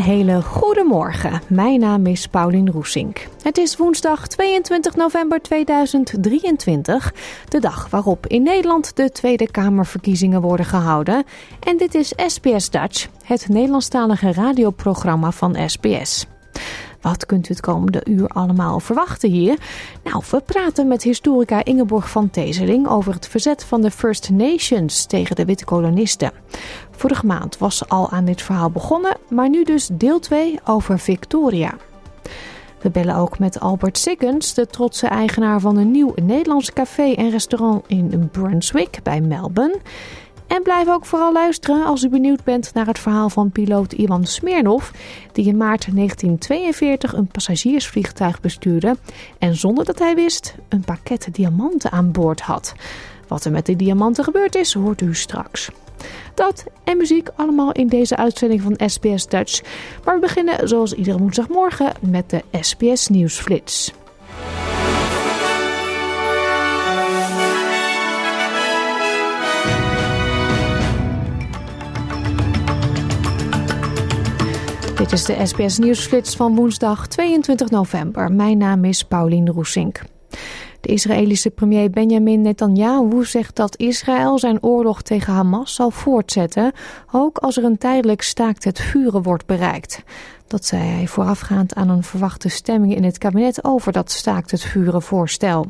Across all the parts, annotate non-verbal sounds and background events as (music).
Hele goede morgen. Mijn naam is Paulien Roesink. Het is woensdag 22 november 2023, de dag waarop in Nederland de Tweede Kamerverkiezingen worden gehouden. En dit is SBS Dutch, het Nederlandstalige radioprogramma van SBS. Wat kunt u het komende uur allemaal verwachten hier? Nou, we praten met historica Ingeborg van Tezeling over het verzet van de First Nations tegen de witte kolonisten. Vorige maand was al aan dit verhaal begonnen, maar nu dus deel 2 over Victoria. We bellen ook met Albert Siggins, de trotse eigenaar van een nieuw Nederlands café en restaurant in Brunswick bij Melbourne. En blijf ook vooral luisteren als u benieuwd bent naar het verhaal van piloot Ivan Smirnov, die in maart 1942 een passagiersvliegtuig bestuurde en zonder dat hij wist een pakket diamanten aan boord had. Wat er met die diamanten gebeurd is, hoort u straks. Dat en muziek allemaal in deze uitzending van SBS Dutch. Maar we beginnen zoals iedere woensdagmorgen met de SBS Nieuwsflits. Dit is de SBS Nieuwsflits van woensdag 22 november. Mijn naam is Paulien Roesink. De Israëlische premier Benjamin Netanyahu zegt dat Israël zijn oorlog tegen Hamas zal voortzetten, ook als er een tijdelijk staakt het vuren wordt bereikt. Dat zei hij voorafgaand aan een verwachte stemming in het kabinet over dat staakt het vuren voorstel.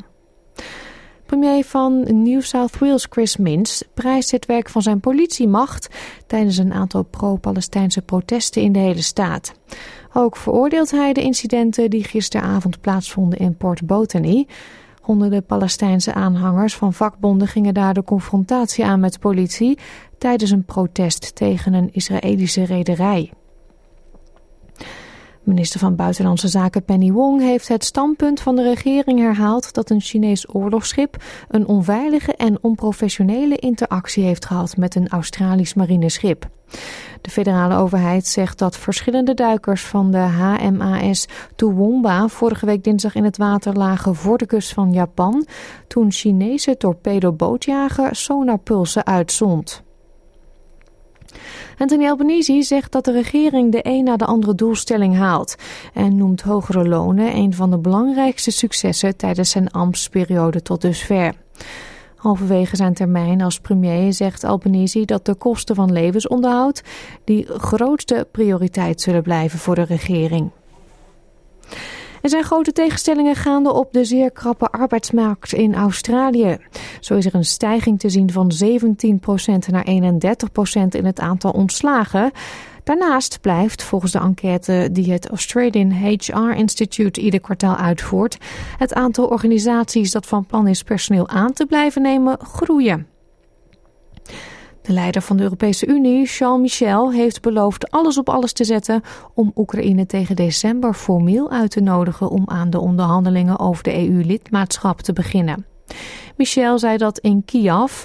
Premier van New South Wales Chris Minns prijst het werk van zijn politiemacht tijdens een aantal pro-Palestijnse protesten in de hele staat. Ook veroordeelt hij de incidenten die gisteravond plaatsvonden in Port Botany. Honderden Palestijnse aanhangers van vakbonden gingen daar de confrontatie aan met politie tijdens een protest tegen een Israëlische rederij. Minister van Buitenlandse Zaken Penny Wong heeft het standpunt van de regering herhaald dat een Chinees oorlogsschip een onveilige en onprofessionele interactie heeft gehad met een Australisch marineschip. De federale overheid zegt dat verschillende duikers van de HMAS Toowoomba vorige week dinsdag in het water lagen voor de kust van Japan toen Chinese torpedobootjager sonarpulsen uitzond. Anthony Albanese zegt dat de regering de een na de andere doelstelling haalt en noemt hogere lonen een van de belangrijkste successen tijdens zijn ambtsperiode tot dusver. Halverwege zijn termijn als premier zegt Albanese dat de kosten van levensonderhoud die grootste prioriteit zullen blijven voor de regering. Er zijn grote tegenstellingen gaande op de zeer krappe arbeidsmarkt in Australië. Zo is er een stijging te zien van 17% naar 31% in het aantal ontslagen. Daarnaast blijft, volgens de enquête die het Australian HR Institute ieder kwartaal uitvoert, het aantal organisaties dat van plan is personeel aan te blijven nemen groeien. De leider van de Europese Unie, Charles Michel, heeft beloofd alles op alles te zetten om Oekraïne tegen december formeel uit te nodigen om aan de onderhandelingen over de EU-lidmaatschap te beginnen. Michel zei dat in Kiev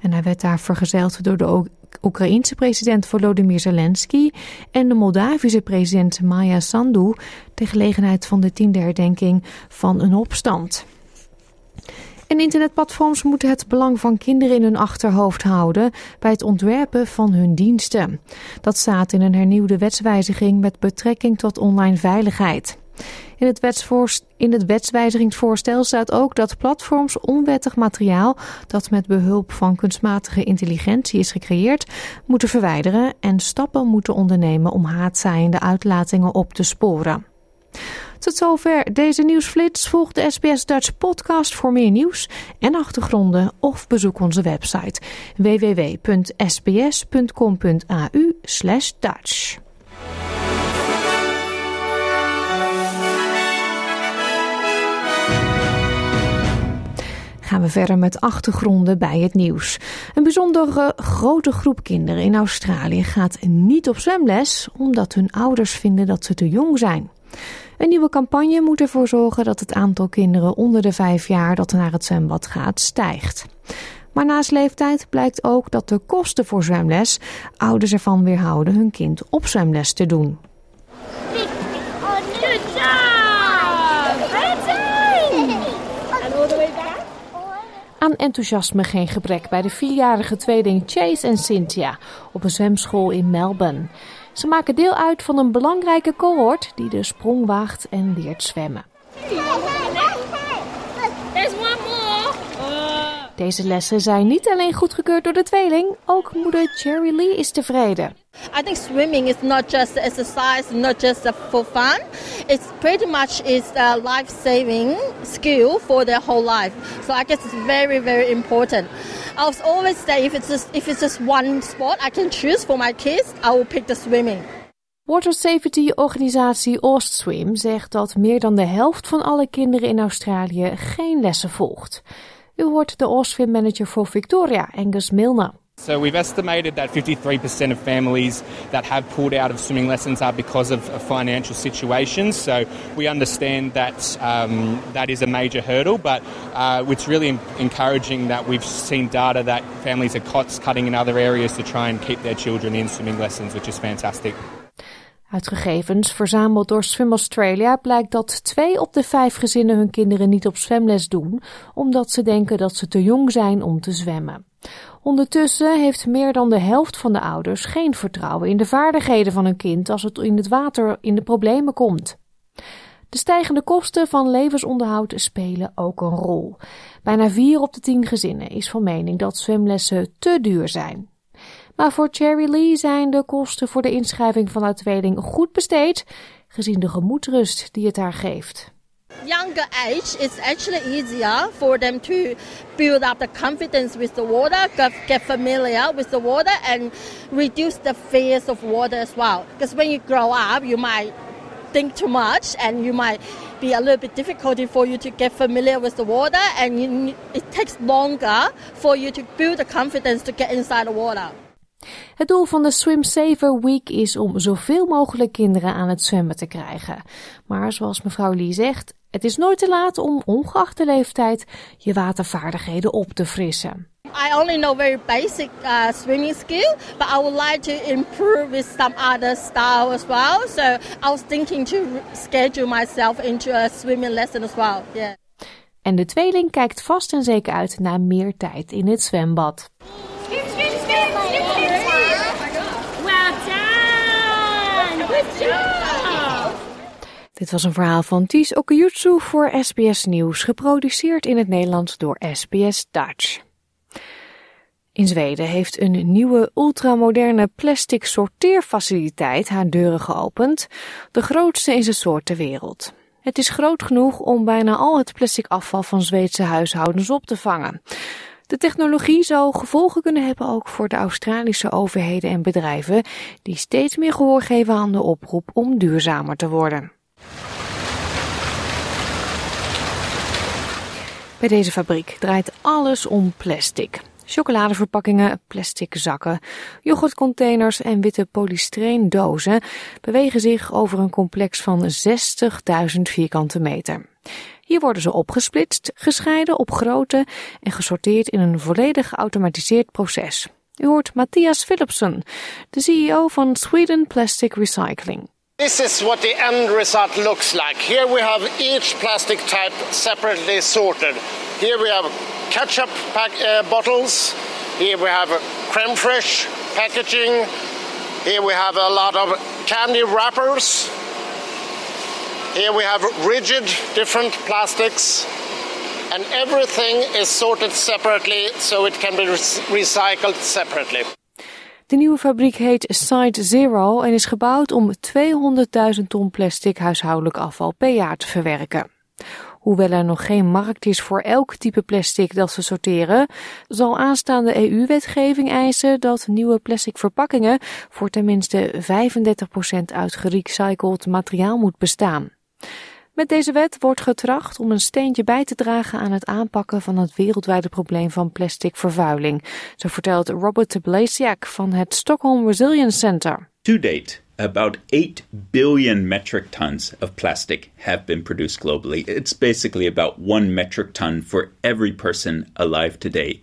en hij werd daar vergezeld door de Oekraïense president Volodymyr Zelensky en de Moldavische president Maya Sandu ter gelegenheid van de tiende herdenking van een opstand. En internetplatforms moeten het belang van kinderen in hun achterhoofd houden bij het ontwerpen van hun diensten. Dat staat in een hernieuwde wetswijziging met betrekking tot online veiligheid. In het, in het wetswijzigingsvoorstel staat ook dat platforms onwettig materiaal dat met behulp van kunstmatige intelligentie is gecreëerd, moeten verwijderen en stappen moeten ondernemen om haatzaaiende uitlatingen op te sporen. Tot zover deze nieuwsflits. Volg de SBS Dutch podcast voor meer nieuws en achtergronden of bezoek onze website www.sbs.com.au Dutch. gaan we verder met achtergronden bij het nieuws. Een bijzonder grote groep kinderen in Australië gaat niet op zwemles omdat hun ouders vinden dat ze te jong zijn. Een nieuwe campagne moet ervoor zorgen dat het aantal kinderen onder de vijf jaar dat naar het zwembad gaat stijgt. Maar naast leeftijd blijkt ook dat de kosten voor zwemles ouders ervan weerhouden hun kind op zwemles te doen. Aan enthousiasme geen gebrek bij de vierjarige tweeling Chase en Cynthia op een zwemschool in Melbourne. Ze maken deel uit van een belangrijke cohort die de sprong waagt en leert zwemmen. Deze lessen zijn niet alleen goedgekeurd door de tweeling, ook moeder Cherry Lee is tevreden. I think swimming is not just exercise, not just for fun. It's pretty much is a life-saving skill for their whole life. So I guess it's very, very important. I was always say if it's just, if it's just one sport I can choose for my kids, I will pick the swimming. Water Safety organisatie Swim zegt dat meer dan de helft van alle kinderen in Australië geen lessen volgt. U hoort de Oswim manager voor Victoria, Angus Milner. So we've estimated that 53% of families that have pulled out of swimming lessons are because of, financial situations. So we understand that um, that is a major hurdle, but uh, it's really encouraging that we've seen data that families are cost cutting in other areas to try and keep their children in swimming lessons, which is fantastic. Uit gegevens verzameld door Swim Australia blijkt dat twee op de vijf gezinnen hun kinderen niet op zwemles doen, omdat ze denken dat ze te jong zijn om te zwemmen. Ondertussen heeft meer dan de helft van de ouders geen vertrouwen in de vaardigheden van hun kind als het in het water in de problemen komt. De stijgende kosten van levensonderhoud spelen ook een rol. Bijna vier op de tien gezinnen is van mening dat zwemlessen te duur zijn. Maar voor Cherry Lee zijn de kosten voor de inschrijving van haar tweeling goed besteed, gezien de gemoedsrust die het haar geeft. Younger age, it's actually easier for them to build up the confidence with the water, get familiar with the water, and reduce the fears of water as well. Because when you grow up, you might think too much and you might be a little bit difficult for you to get familiar with the water and you, it takes longer for you to build the confidence to get inside the water. Het doel van de Swim Saver Week is om zoveel mogelijk kinderen aan het zwemmen te krijgen. Maar zoals mevrouw Lee zegt, het is nooit te laat om ongeacht de leeftijd je watervaardigheden op te frissen. I only know very basic uh, swimming skill, but I would like to improve with some other style as well. So I was thinking to schedule myself into a swimming lesson as well. Yeah. En de tweeling kijkt vast en zeker uit naar meer tijd in het zwembad. Dit was een verhaal van Ties Okuyutsu voor SBS Nieuws, geproduceerd in het Nederlands door SBS Dutch. In Zweden heeft een nieuwe ultramoderne plastic sorteerfaciliteit haar deuren geopend, de grootste in zijn soort ter wereld. Het is groot genoeg om bijna al het plastic afval van Zweedse huishoudens op te vangen. De technologie zou gevolgen kunnen hebben ook voor de Australische overheden en bedrijven die steeds meer gehoor geven aan de oproep om duurzamer te worden. Bij deze fabriek draait alles om plastic. Chocoladeverpakkingen, plastic zakken, yoghurtcontainers en witte polystyreendozen bewegen zich over een complex van 60.000 vierkante meter. Hier worden ze opgesplitst, gescheiden op grootte en gesorteerd in een volledig geautomatiseerd proces. U hoort Matthias Philipsen, de CEO van Sweden Plastic Recycling. This is what the end result looks like. Here we have each plastic type separately sorted. Here we have ketchup pack, uh, bottles. Here we have creme fraiche packaging. Here we have a lot of candy wrappers. Here we have rigid different plastics. And everything is sorted separately so it can be recycled separately. De nieuwe fabriek heet Site Zero en is gebouwd om 200.000 ton plastic huishoudelijk afval per jaar te verwerken. Hoewel er nog geen markt is voor elk type plastic dat ze sorteren, zal aanstaande EU-wetgeving eisen dat nieuwe plastic verpakkingen voor tenminste 35% uit gerecycled materiaal moet bestaan. Met deze wet wordt getracht om een steentje bij te dragen aan het aanpakken van het wereldwijde probleem van plastic vervuiling. Zo vertelt Robert Blasiak van het Stockholm Resilience Center. To date, about 8 billion metric tons of plastic have been produced globally. It's basically about one metric ton for every person alive today.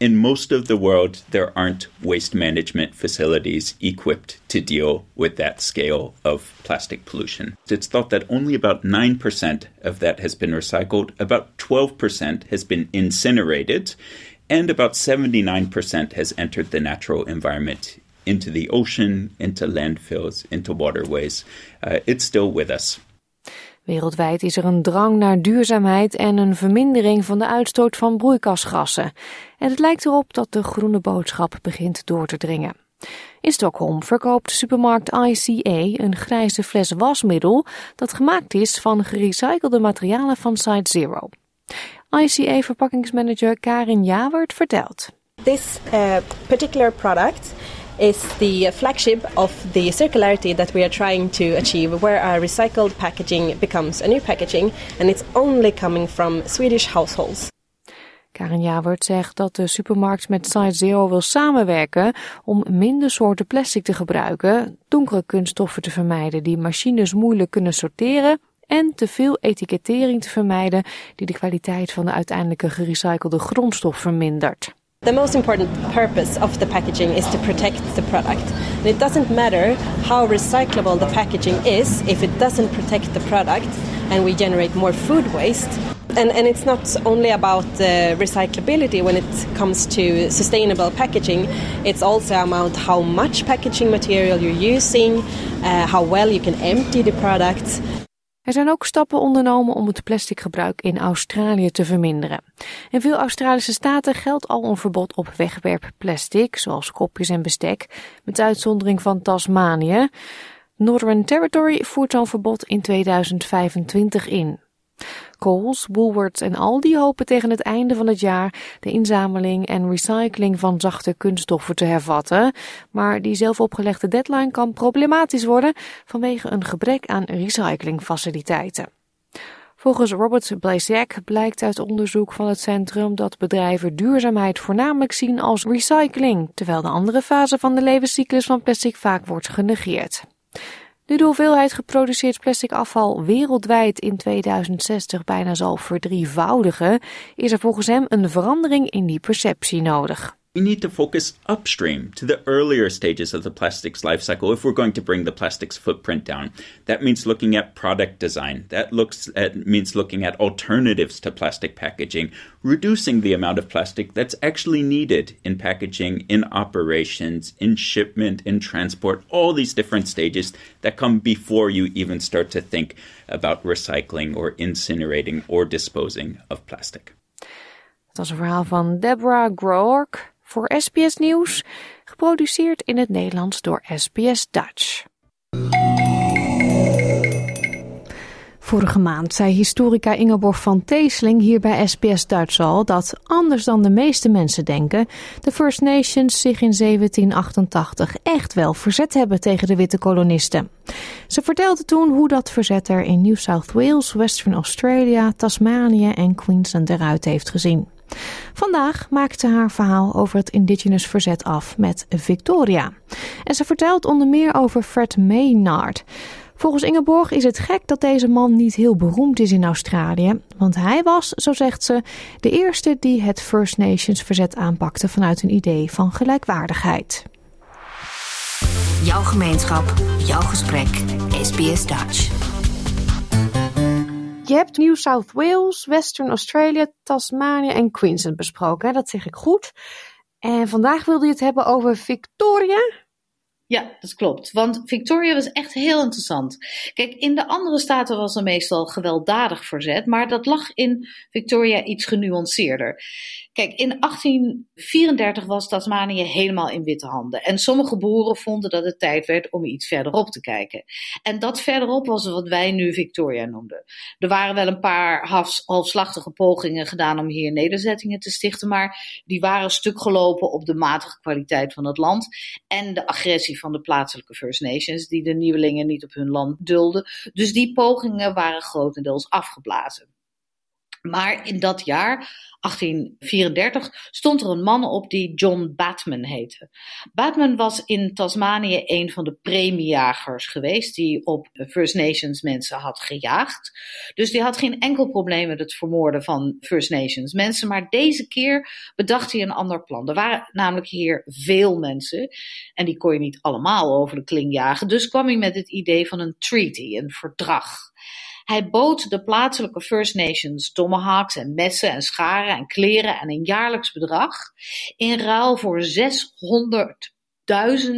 In most of the world, there aren't waste management facilities equipped to deal with that scale of plastic pollution. It's thought that only about 9% of that has been recycled, about 12% has been incinerated, and about 79% has entered the natural environment into the ocean, into landfills, into waterways. Uh, it's still with us. Wereldwijd is er een drang naar duurzaamheid en een vermindering van de uitstoot van broeikasgassen. En het lijkt erop dat de groene boodschap begint door te dringen. In Stockholm verkoopt supermarkt ICA een grijze fles wasmiddel dat gemaakt is van gerecyclede materialen van Site Zero. ICA verpakkingsmanager Karin Jawert vertelt. This uh, particular product is the flagship of the circularity that we are trying to achieve, where our recycled packaging becomes a new packaging and it's only coming from Swedish households. Karin Javert zegt dat de supermarkt met Site Zero wil samenwerken om minder soorten plastic te gebruiken, donkere kunststoffen te vermijden die machines moeilijk kunnen sorteren en te veel etikettering te vermijden die de kwaliteit van de uiteindelijke gerecyclede grondstof vermindert. The most important purpose of the packaging is to protect the product. And it doesn't matter how recyclable the packaging is if it doesn't protect the product and we generate more food waste. And, and it's not only about the recyclability when it comes to sustainable packaging, it's also about how much packaging material you're using, uh, how well you can empty the product. Er zijn ook stappen ondernomen om het plasticgebruik in Australië te verminderen. In veel Australische staten geldt al een verbod op wegwerpplastic, zoals kopjes en bestek, met uitzondering van Tasmanië. Northern Territory voert zo'n verbod in 2025 in. Coles, Woolworths en Aldi hopen tegen het einde van het jaar de inzameling en recycling van zachte kunststoffen te hervatten. Maar die zelf opgelegde deadline kan problematisch worden vanwege een gebrek aan recyclingfaciliteiten. Volgens Robert Blasiak blijkt uit onderzoek van het centrum dat bedrijven duurzaamheid voornamelijk zien als recycling, terwijl de andere fase van de levenscyclus van plastic vaak wordt genegeerd. Nu de hoeveelheid geproduceerd plastic afval wereldwijd in 2060 bijna zal verdrievoudigen, is er volgens hem een verandering in die perceptie nodig. We need to focus upstream to the earlier stages of the plastics life cycle if we're going to bring the plastics footprint down. That means looking at product design. That looks at means looking at alternatives to plastic packaging, reducing the amount of plastic that's actually needed in packaging, in operations, in shipment, in transport, all these different stages that come before you even start to think about recycling or incinerating or disposing of plastic. Dat was een verhaal van Deborah Groark voor SBS Nieuws, geproduceerd in het Nederlands door SBS Dutch. Vorige maand zei historica Ingeborg van Teesling hier bij SBS Duits al dat, anders dan de meeste mensen denken, de First Nations zich in 1788 echt wel verzet hebben tegen de witte kolonisten. Ze vertelde toen hoe dat verzet er in New South Wales, Western Australia, Tasmanië en Queensland eruit heeft gezien. Vandaag maakt ze haar verhaal over het indigenous verzet af met Victoria. En ze vertelt onder meer over Fred Maynard. Volgens Ingeborg is het gek dat deze man niet heel beroemd is in Australië, want hij was, zo zegt ze, de eerste die het First Nations verzet aanpakte vanuit een idee van gelijkwaardigheid. Jouw gemeenschap, jouw gesprek, SBS Dutch. Je hebt New South Wales, Western Australia, Tasmanië en Queensland besproken. Dat zeg ik goed. En vandaag wilde je het hebben over Victoria. Ja, dat klopt. Want Victoria was echt heel interessant. Kijk, in de andere staten was er meestal gewelddadig verzet, maar dat lag in Victoria iets genuanceerder. Kijk, in 1834 was Tasmanië helemaal in witte handen. En sommige boeren vonden dat het tijd werd om iets verderop te kijken. En dat verderop was wat wij nu Victoria noemden. Er waren wel een paar halfslachtige pogingen gedaan om hier nederzettingen te stichten, maar die waren stuk gelopen op de matige kwaliteit van het land en de agressie van de plaatselijke First Nations, die de nieuwelingen niet op hun land dulden. Dus die pogingen waren grotendeels afgeblazen. Maar in dat jaar, 1834, stond er een man op die John Batman heette. Batman was in Tasmanië een van de premiejagers geweest die op First Nations mensen had gejaagd. Dus die had geen enkel probleem met het vermoorden van First Nations mensen. Maar deze keer bedacht hij een ander plan. Er waren namelijk hier veel mensen en die kon je niet allemaal over de kling jagen. Dus kwam hij met het idee van een treaty, een verdrag. Hij bood de plaatselijke First Nations tomahawks en messen en scharen en kleren en een jaarlijks bedrag in ruil voor 600.000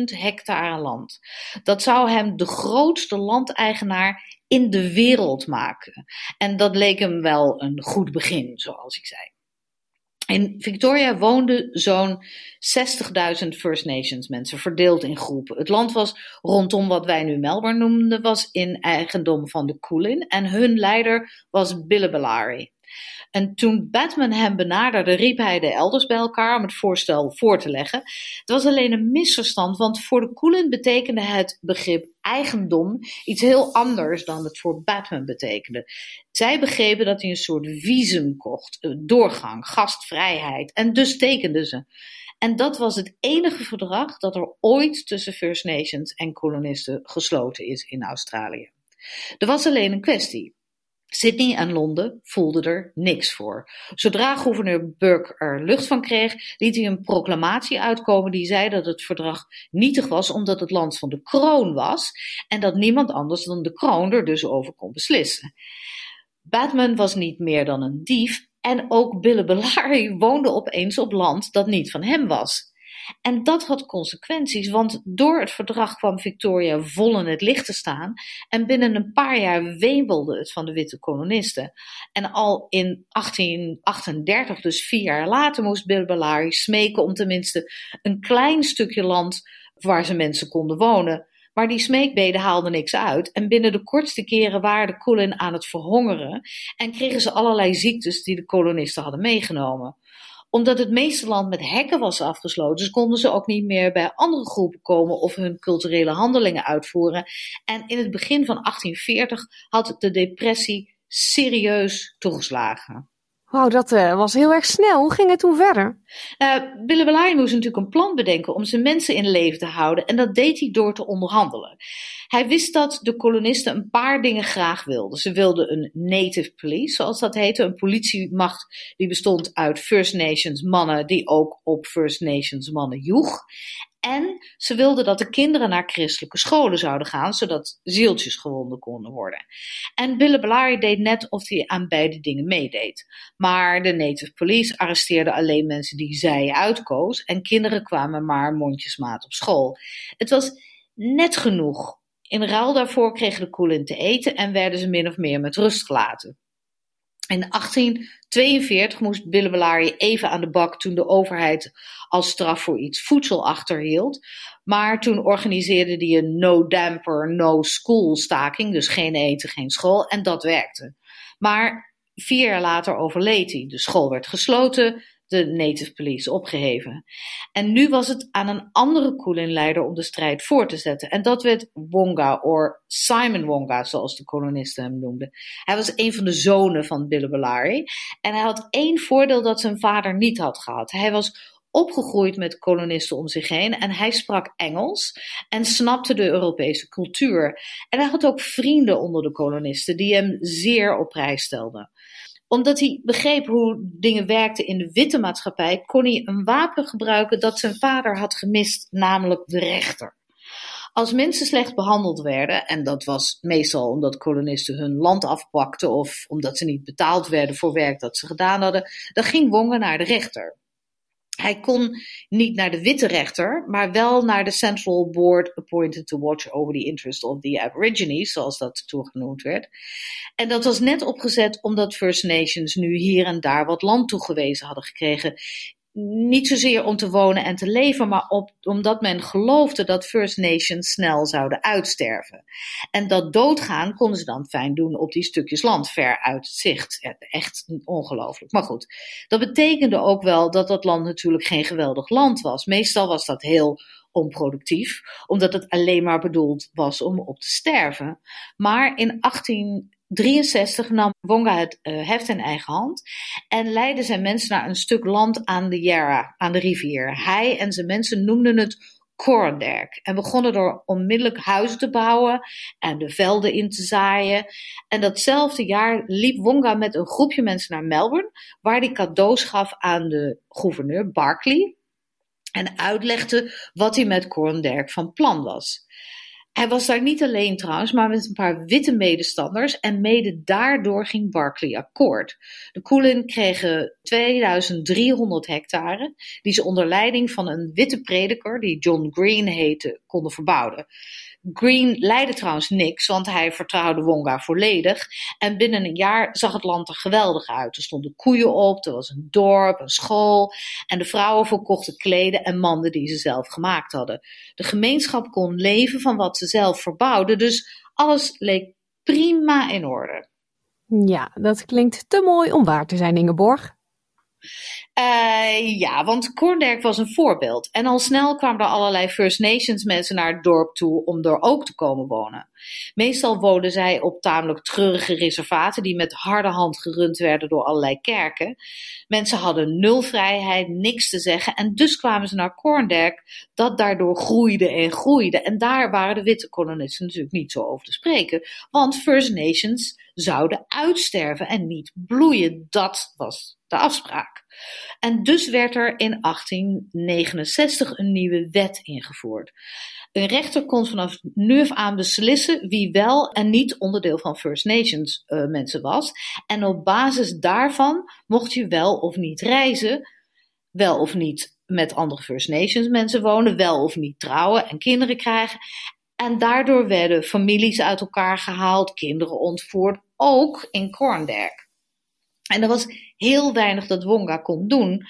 hectare land. Dat zou hem de grootste landeigenaar in de wereld maken. En dat leek hem wel een goed begin, zoals ik zei. In Victoria woonden zo'n 60.000 First Nations mensen, verdeeld in groepen. Het land was rondom wat wij nu Melbourne noemden, was in eigendom van de Kulin en hun leider was Billibellary. En toen Batman hem benaderde, riep hij de elders bij elkaar om het voorstel voor te leggen. Het was alleen een misverstand, want voor de Koelen betekende het begrip eigendom iets heel anders dan het voor Batman betekende. Zij begrepen dat hij een soort visum kocht, doorgang, gastvrijheid, en dus tekenden ze. En dat was het enige verdrag dat er ooit tussen First Nations en kolonisten gesloten is in Australië. Er was alleen een kwestie. Sydney en Londen voelden er niks voor. Zodra gouverneur Burke er lucht van kreeg, liet hij een proclamatie uitkomen die zei dat het verdrag nietig was omdat het land van de kroon was en dat niemand anders dan de kroon er dus over kon beslissen. Batman was niet meer dan een dief en ook Billibellary woonde opeens op land dat niet van hem was. En dat had consequenties, want door het verdrag kwam Victoria vol in het licht te staan en binnen een paar jaar wemelde het van de witte kolonisten. En al in 1838, dus vier jaar later, moest Billibellary smeken om tenminste een klein stukje land waar ze mensen konden wonen. Maar die smeekbeden haalden niks uit. En binnen de kortste keren waren de Kulin aan het verhongeren. En kregen ze allerlei ziektes die de kolonisten hadden meegenomen omdat het meeste land met hekken was afgesloten, dus konden ze ook niet meer bij andere groepen komen of hun culturele handelingen uitvoeren. En in het begin van 1840 had de depressie serieus toegeslagen. Wauw, dat uh, was heel erg snel. Hoe ging het toen verder? Uh, Billibellary moest natuurlijk een plan bedenken om zijn mensen in leven te houden. En dat deed hij door te onderhandelen. Hij wist dat de kolonisten een paar dingen graag wilden. Ze wilden een native police, zoals dat heette. Een politiemacht die bestond uit First Nations mannen die ook op First Nations mannen joeg. En ze wilden dat de kinderen naar christelijke scholen zouden gaan, zodat zieltjes gewonden konden worden. En Billibellary deed net of hij aan beide dingen meedeed. Maar de Native Police arresteerde alleen mensen die zij uitkoos en kinderen kwamen maar mondjesmaat op school. Het was net genoeg. In ruil daarvoor kregen de Kulin te eten en werden ze min of meer met rust gelaten. In 1842 moest Billibellary even aan de bak toen de overheid als straf voor iets voedsel achterhield. Maar toen organiseerde hij een no damper, no school staking. Dus geen eten, geen school. En dat werkte. Maar vier jaar later overleed hij. De school werd gesloten de Native Police opgeheven. En nu was het aan een andere Kulin-leider om de strijd voor te zetten. En dat werd Wonga, of Simon Wonga, zoals de kolonisten hem noemden. Hij was een van de zonen van Billibellary. En hij had één voordeel dat zijn vader niet had gehad. Hij was opgegroeid met kolonisten om zich heen en hij sprak Engels en snapte de Europese cultuur. En hij had ook vrienden onder de kolonisten die hem zeer op prijs stelden omdat hij begreep hoe dingen werkten in de witte maatschappij, kon hij een wapen gebruiken dat zijn vader had gemist, namelijk de rechter. Als mensen slecht behandeld werden, en dat was meestal omdat kolonisten hun land afpakten of omdat ze niet betaald werden voor werk dat ze gedaan hadden, dan ging Wongen naar de rechter. Hij kon niet naar de witte rechter, maar wel naar de Central Board appointed to watch over the interest of the Aborigines, zoals dat toegenoemd werd. En dat was net opgezet omdat First Nations nu hier en daar wat land toegewezen hadden gekregen niet zozeer om te wonen en te leven, maar op, omdat men geloofde dat First Nations snel zouden uitsterven. En dat doodgaan konden ze dan fijn doen op die stukjes land ver uit het zicht. Echt ongelooflijk. Maar goed, dat betekende ook wel dat dat land natuurlijk geen geweldig land was. Meestal was dat heel onproductief, omdat het alleen maar bedoeld was om op te sterven. Maar in 18 63 nam Wonga het uh, heft in eigen hand en leidde zijn mensen naar een stuk land aan de Yarra, aan de rivier. Hij en zijn mensen noemden het Coranderk en begonnen door onmiddellijk huizen te bouwen en de velden in te zaaien. En datzelfde jaar liep Wonga met een groepje mensen naar Melbourne, waar hij cadeaus gaf aan de gouverneur Barclay en uitlegde wat hij met Coranderk van plan was. Hij was daar niet alleen trouwens, maar met een paar witte medestanders en mede daardoor ging Barclay akkoord. De Kulin kregen 2300 hectare, die ze onder leiding van een witte prediker, die John Green heette, konden verbouwen. Green leidde trouwens niks, want hij vertrouwde Wonga volledig. En binnen een jaar zag het land er geweldig uit. Er stonden koeien op, er was een dorp, een school. En de vrouwen verkochten kleden en manden die ze zelf gemaakt hadden. De gemeenschap kon leven van wat ze zelf verbouwden, dus alles leek prima in orde. Ja, dat klinkt te mooi om waar te zijn, Ingeborg. Uh, ja, want Korndijk was een voorbeeld. En al snel kwamen er allerlei First Nations mensen naar het dorp toe om er ook te komen wonen. Meestal woonden zij op tamelijk treurige reservaten die met harde hand gerund werden door allerlei kerken. Mensen hadden nul vrijheid, niks te zeggen en dus kwamen ze naar Korndijk dat daardoor groeide en groeide. En daar waren de witte kolonisten natuurlijk niet zo over te spreken, want First Nations zouden uitsterven en niet bloeien. Dat was de afspraak. En dus werd er in 1869 een nieuwe wet ingevoerd. Een rechter kon vanaf nu af aan beslissen wie wel en niet onderdeel van First Nations uh, mensen was. En op basis daarvan mocht je wel of niet reizen, wel of niet met andere First Nations mensen wonen, wel of niet trouwen en kinderen krijgen. En daardoor werden families uit elkaar gehaald, kinderen ontvoerd, ook in Korndijk. En er was heel weinig dat Wonga kon doen.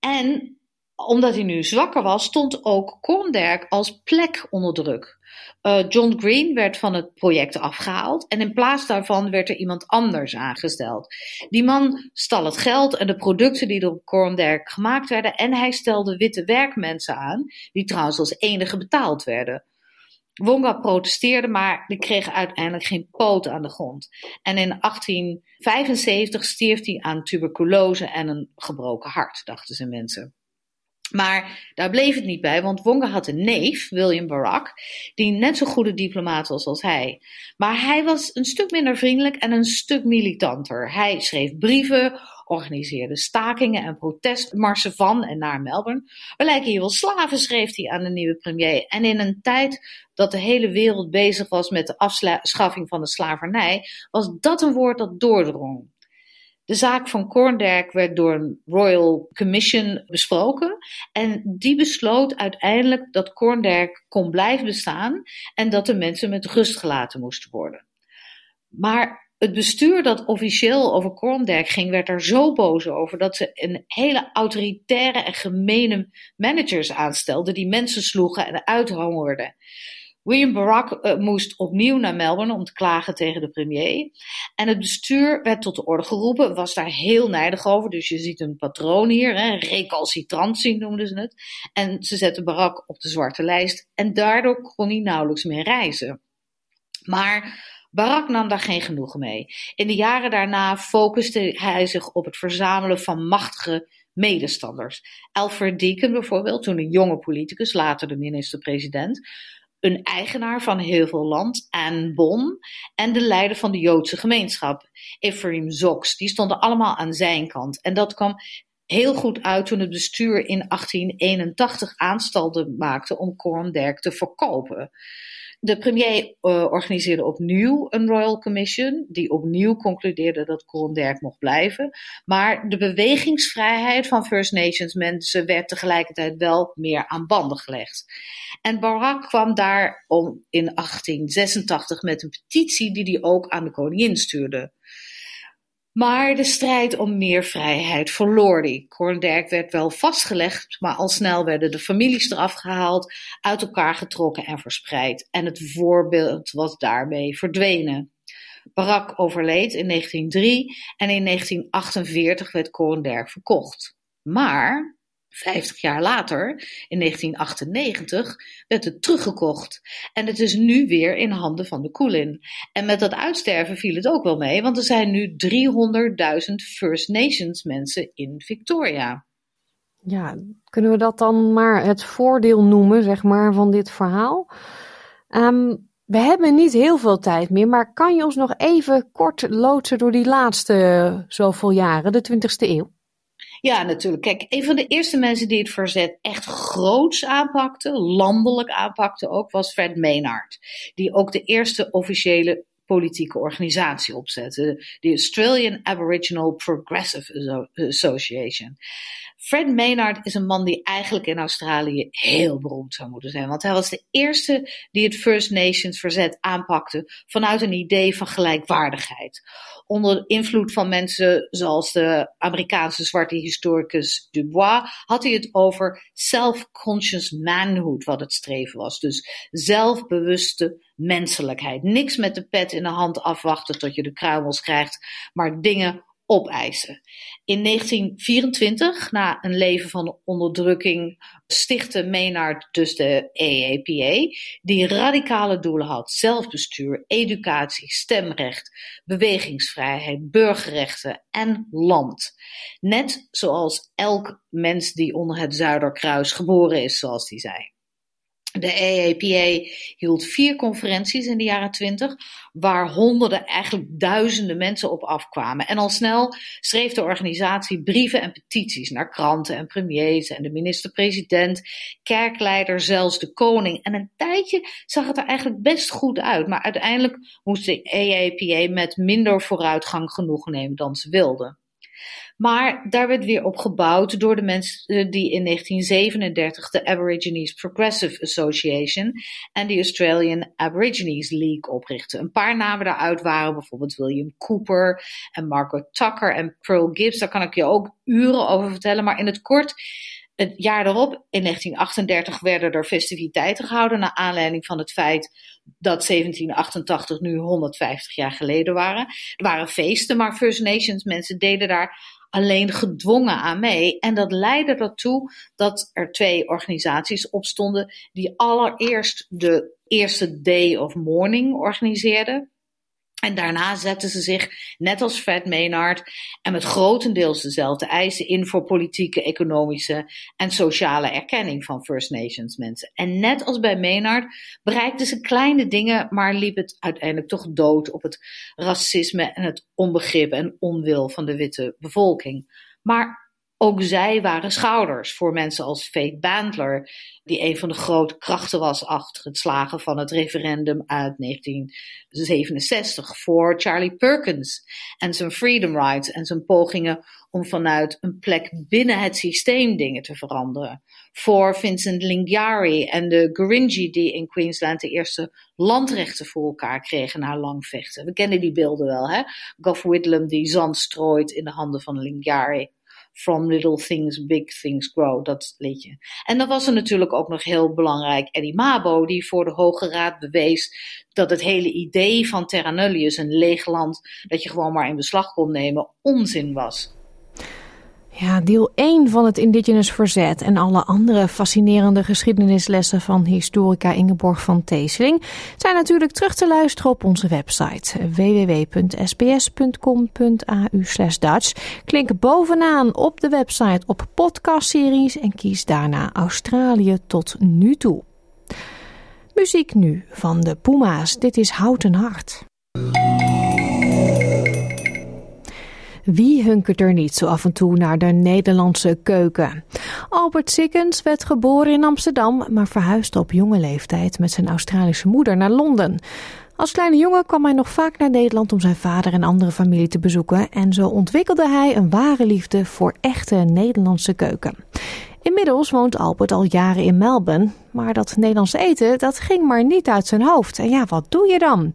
En omdat hij nu zwakker was, stond ook Korndijk als plek onder druk. Uh, John Green werd van het project afgehaald en in plaats daarvan werd er iemand anders aangesteld. Die man stal het geld en de producten die door Korndijk gemaakt werden en hij stelde witte werkmensen aan, die trouwens als enige betaald werden. Wonga protesteerde, maar die kreeg uiteindelijk geen poot aan de grond. En in 1875 stierf hij aan tuberculose en een gebroken hart, dachten ze mensen. Maar daar bleef het niet bij, want Wonga had een neef, William Barak, die net zo goede diplomaat was als hij. Maar hij was een stuk minder vriendelijk en een stuk militanter. Hij schreef brieven, organiseerde stakingen en protestmarsen van en naar Melbourne. We lijken hier wel slaven, schreef hij aan de nieuwe premier. En in een tijd dat de hele wereld bezig was met de afschaffing van de slavernij, was dat een woord dat doordrong. De zaak van Korndijk werd door een Royal Commission besproken. En die besloot uiteindelijk dat Korndijk kon blijven bestaan en dat de mensen met rust gelaten moesten worden. Maar het bestuur dat officieel over Korndijk ging, werd er zo boos over dat ze een hele autoritaire en gemene managers aanstelden die mensen sloegen en uithongerden. William Barak uh, moest opnieuw naar Melbourne om te klagen tegen de premier. En het bestuur werd tot de orde geroepen, was daar heel nijdig over. Dus je ziet een patroon hier, hè, recalcitrantie noemden ze het. En ze zetten Barak op de zwarte lijst en daardoor kon hij nauwelijks meer reizen. Maar Barak nam daar geen genoegen mee. In de jaren daarna focuste hij zich op het verzamelen van machtige medestanders. Alfred Deakin bijvoorbeeld, toen een jonge politicus, later de minister-president, een eigenaar van heel veel land, Anne Bon, en de leider van de Joodse gemeenschap, Ephraim Zox. Die stonden allemaal aan zijn kant. En dat kwam heel goed uit toen het bestuur in 1881 aanstalten maakte om Korndijk te verkopen. De premier uh, organiseerde opnieuw een Royal Commission, die opnieuw concludeerde dat Coronderk mocht blijven. Maar de bewegingsvrijheid van First Nations mensen werd tegelijkertijd wel meer aan banden gelegd. En Barack kwam daar om in 1886 met een petitie die hij ook aan de koningin stuurde. Maar de strijd om meer vrijheid verloor hij. Korndijk werd wel vastgelegd, maar al snel werden de families eraf gehaald, uit elkaar getrokken en verspreid. En het voorbeeld was daarmee verdwenen. Barak overleed in 1903 en in 1948 werd Korndijk verkocht. Maar 50 jaar later, in 1998, werd het teruggekocht. En het is nu weer in handen van de Kulin. En met dat uitsterven viel het ook wel mee, want er zijn nu 300.000 First Nations mensen in Victoria. Ja, kunnen we dat dan maar het voordeel noemen, zeg maar, van dit verhaal? Um, we hebben niet heel veel tijd meer, maar kan je ons nog even kort loodsen door die laatste zoveel jaren, de 20e eeuw? Ja, natuurlijk. Kijk, een van de eerste mensen die het verzet echt groots aanpakte, landelijk aanpakte ook, was Fred Maynard. Die ook de eerste officiële politieke organisatie opzette, de Australian Aboriginal Progressive Association. Fred Maynard is een man die eigenlijk in Australië heel beroemd zou moeten zijn. Want hij was de eerste die het First Nations verzet aanpakte vanuit een idee van gelijkwaardigheid. Onder invloed van mensen zoals de Amerikaanse zwarte historicus Dubois had hij het over self-conscious manhood, wat het streven was. Dus zelfbewuste menselijkheid. Niks met de pet in de hand afwachten tot je de kruimels krijgt, maar dingen opeisen. In 1924, na een leven van onderdrukking, stichtte Maynard dus de AAPA, die radicale doelen had: zelfbestuur, educatie, stemrecht, bewegingsvrijheid, burgerrechten en land. Net zoals elk mens die onder het Zuiderkruis geboren is, zoals hij zei. De AAPA hield vier conferenties in de jaren twintig, waar honderden, eigenlijk duizenden mensen op afkwamen. En al snel schreef de organisatie brieven en petities naar kranten en premiers en de minister-president, kerkleider, zelfs de koning. En een tijdje zag het er eigenlijk best goed uit, maar uiteindelijk moest de AAPA met minder vooruitgang genoeg nemen dan ze wilden. Maar daar werd weer op gebouwd door de mensen eh, die in 1937 de Aborigines Progressive Association en de Australian Aborigines League oprichtten. Een paar namen daaruit waren bijvoorbeeld William Cooper en Margaret Tucker en Pearl Gibbs. Daar kan ik je ook uren over vertellen, maar in het kort. Het jaar erop, in 1938, werden er festiviteiten gehouden naar aanleiding van het feit dat 1788 nu 150 jaar geleden waren. Er waren feesten, maar First Nations mensen deden daar alleen gedwongen aan mee. En dat leidde ertoe dat er twee organisaties opstonden die allereerst de eerste Day of Mourning organiseerden. En daarna zetten ze zich, net als Fred Maynard, en met grotendeels dezelfde eisen in voor politieke, economische en sociale erkenning van First Nations mensen. En net als bij Maynard bereikten ze kleine dingen, maar liep het uiteindelijk toch dood op het racisme en het onbegrip en onwil van de witte bevolking. Maar ook zij waren schouders voor mensen als Faith Bandler, die een van de grote krachten was achter het slagen van het referendum uit 1967, voor Charlie Perkins en zijn Freedom Rights en zijn pogingen om vanuit een plek binnen het systeem dingen te veranderen, voor Vincent Lingiari en de Gurindji die in Queensland de eerste landrechten voor elkaar kregen na lang vechten. We kennen die beelden wel, hè? Gough Whitlam die zand strooit in de handen van Lingiari. From Little Things, Big Things Grow, dat liedje. En dan was er natuurlijk ook nog heel belangrijk Eddie Mabo, die voor de Hoge Raad bewees dat het hele idee van Terra Nullius, een leeg land dat je gewoon maar in beslag kon nemen, onzin was. Ja, deel 1 van het Indigenous Verzet en alle andere fascinerende geschiedenislessen van historica Ingeborg van Teeseling zijn natuurlijk terug te luisteren op onze website www.sbs.com.au Dutch. Klik bovenaan op de website op podcastseries en kies daarna Australië tot nu toe. Muziek nu van de Puma's. Dit is Houten Hart. Wie hunkert er niet zo af en toe naar de Nederlandse keuken? Albert Sikkens werd geboren in Amsterdam, maar verhuisde op jonge leeftijd met zijn Australische moeder naar Londen. Als kleine jongen kwam hij nog vaak naar Nederland om zijn vader en andere familie te bezoeken en zo ontwikkelde hij een ware liefde voor echte Nederlandse keuken. Inmiddels woont Albert al jaren in Melbourne, maar dat Nederlandse eten dat ging maar niet uit zijn hoofd. En ja, wat doe je dan?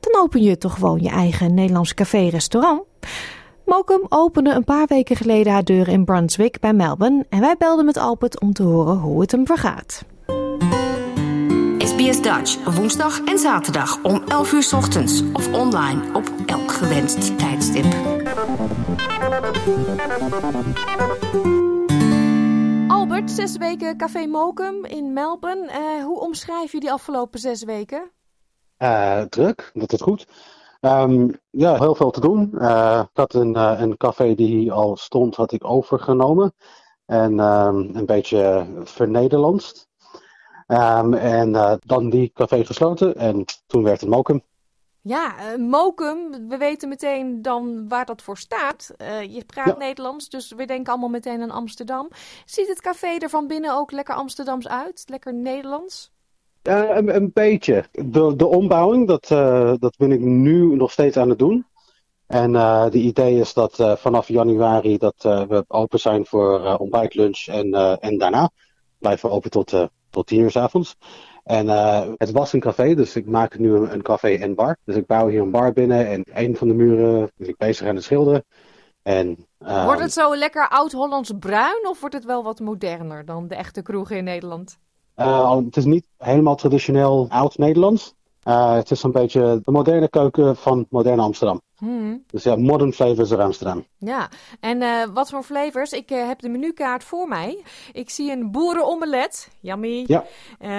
Dan open je toch gewoon je eigen Nederlandse café-restaurant. Mokum opende een paar weken geleden haar deur in Brunswick bij Melbourne en wij belden met Albert om te horen hoe het hem vergaat. SBS Dutch, woensdag en zaterdag om 11 uur 's ochtends of online op elk gewenst tijdstip. Albert, zes weken Café Mokum in Melbourne. Eh, hoe omschrijf je die afgelopen zes weken? Uh, druk, dat is goed. Um, ja, heel veel te doen. Uh, ik had een, uh, een café die al stond, had ik overgenomen. En um, een beetje vernederlandst. Um, en uh, dan die café gesloten en toen werd het Mokum. Ja, Mokum, we weten meteen dan waar dat voor staat. Je praat ja. Nederlands, dus we denken allemaal meteen aan Amsterdam. Ziet het café er van binnen ook lekker Amsterdams uit? Lekker Nederlands? Uh, een, beetje. De, de ombouwing, dat, uh, dat ben ik nu nog steeds aan het doen. En uh, de idee is dat vanaf januari dat we open zijn voor ontbijt, lunch en, en daarna. Blijven we open tot, tot tien uur s avonds. En het was een café, dus ik maak nu een, café en bar. Dus ik bouw hier een bar binnen en een van de muren ben ik bezig aan het schilderen. En, wordt het zo lekker oud-Hollands bruin of wordt het wel wat moderner dan de echte kroegen in Nederland? Uh, het is niet helemaal traditioneel oud-Nederlands. Uh, het is een beetje de moderne keuken van moderne Amsterdam. Hmm. Dus ja, modern flavors of Amsterdam. Ja, en uh, wat voor flavors? Ik heb de menukaart voor mij. Ik zie een boerenomelet, yummy. Ja.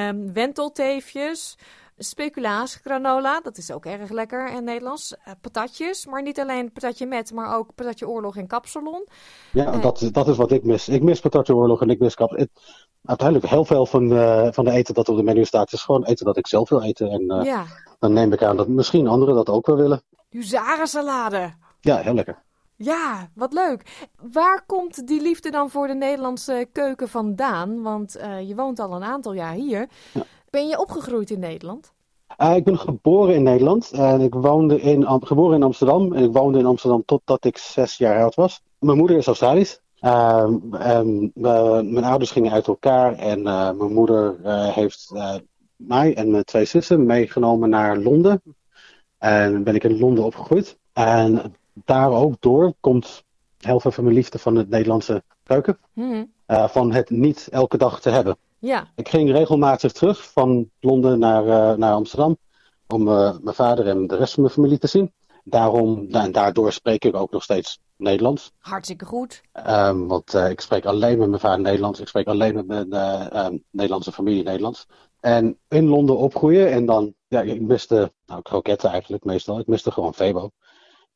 Um, wentelteefjes, speculaas granola, dat is ook erg lekker in Nederlands. Uh, patatjes, maar niet alleen patatje met, maar ook patatje oorlog en kapsalon. Ja, dat, dat is wat ik mis. Ik mis patatje oorlog en ik mis kap. Uiteindelijk heel veel van, uh, van de eten dat op de menu staat is gewoon eten dat ik zelf wil eten. En ja. dan neem ik aan dat misschien anderen dat ook wel willen. Huzarensalade. Ja, heel lekker. Ja, wat leuk. Waar komt die liefde dan voor de Nederlandse keuken vandaan? Want je woont al een aantal jaar hier. Ja. Ben je opgegroeid in Nederland? Uh, ik ben geboren in Nederland en ik woonde in, geboren in Amsterdam. En ik woonde in Amsterdam totdat ik zes jaar oud was. Mijn moeder is Australisch. Um, uh, mijn ouders gingen uit elkaar en uh, mijn moeder heeft mij en mijn twee zussen meegenomen naar Londen. En ben ik in Londen opgegroeid. En daar ook door komt heel veel van mijn liefde van het Nederlandse keuken. Mm. van het niet elke dag te hebben. Ja. Ik ging regelmatig terug van Londen naar, uh, naar Amsterdam om uh, mijn vader en de rest van mijn familie te zien. Daarom, en daardoor spreek ik ook nog steeds Nederlands. Hartstikke goed. Um, want uh, ik spreek alleen met mijn vader Nederlands. Ik spreek alleen met mijn um, Nederlandse familie Nederlands. En in Londen opgroeien en dan, ja, ik miste, nou, kroketten eigenlijk meestal. Ik miste gewoon Febo.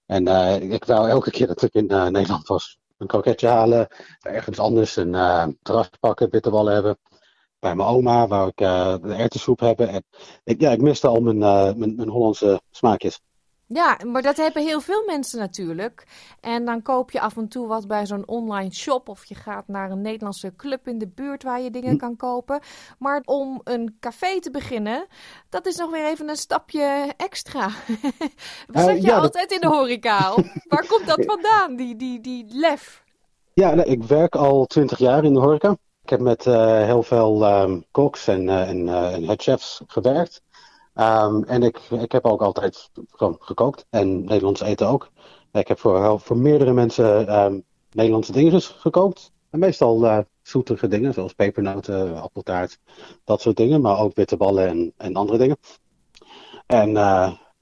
En ik wou elke keer dat ik in Nederland was, een kroketje halen, ergens anders een terras pakken, bitterballen hebben bij mijn oma, waar ik uh, de erwtensoep hebben. En ik, ja, ik miste al mijn, uh, mijn, mijn, Hollandse smaakjes. Ja, maar dat hebben heel veel mensen natuurlijk. En dan koop je af en toe wat bij zo'n online shop. Of je gaat naar een Nederlandse club in de buurt waar je dingen hm. kan kopen. Maar om een café te beginnen, dat is nog weer even een stapje extra. Zat uh, je ja, altijd dat... in de horeca? waar komt dat vandaan, die, die, die lef? Ja, nee, ik werk al twintig jaar in de horeca. Ik heb met uh, heel veel um, koks en, uh, en, uh, en headchefs gewerkt. Um, en ik, ik heb ook altijd gewoon gekookt. En Nederlands eten ook. Ik heb voor, voor meerdere mensen um, Nederlandse dingen gekookt. En meestal zoetige dingen, zoals pepernoten, appeltaart, dat soort dingen. Maar ook bitterballen en, en andere dingen. En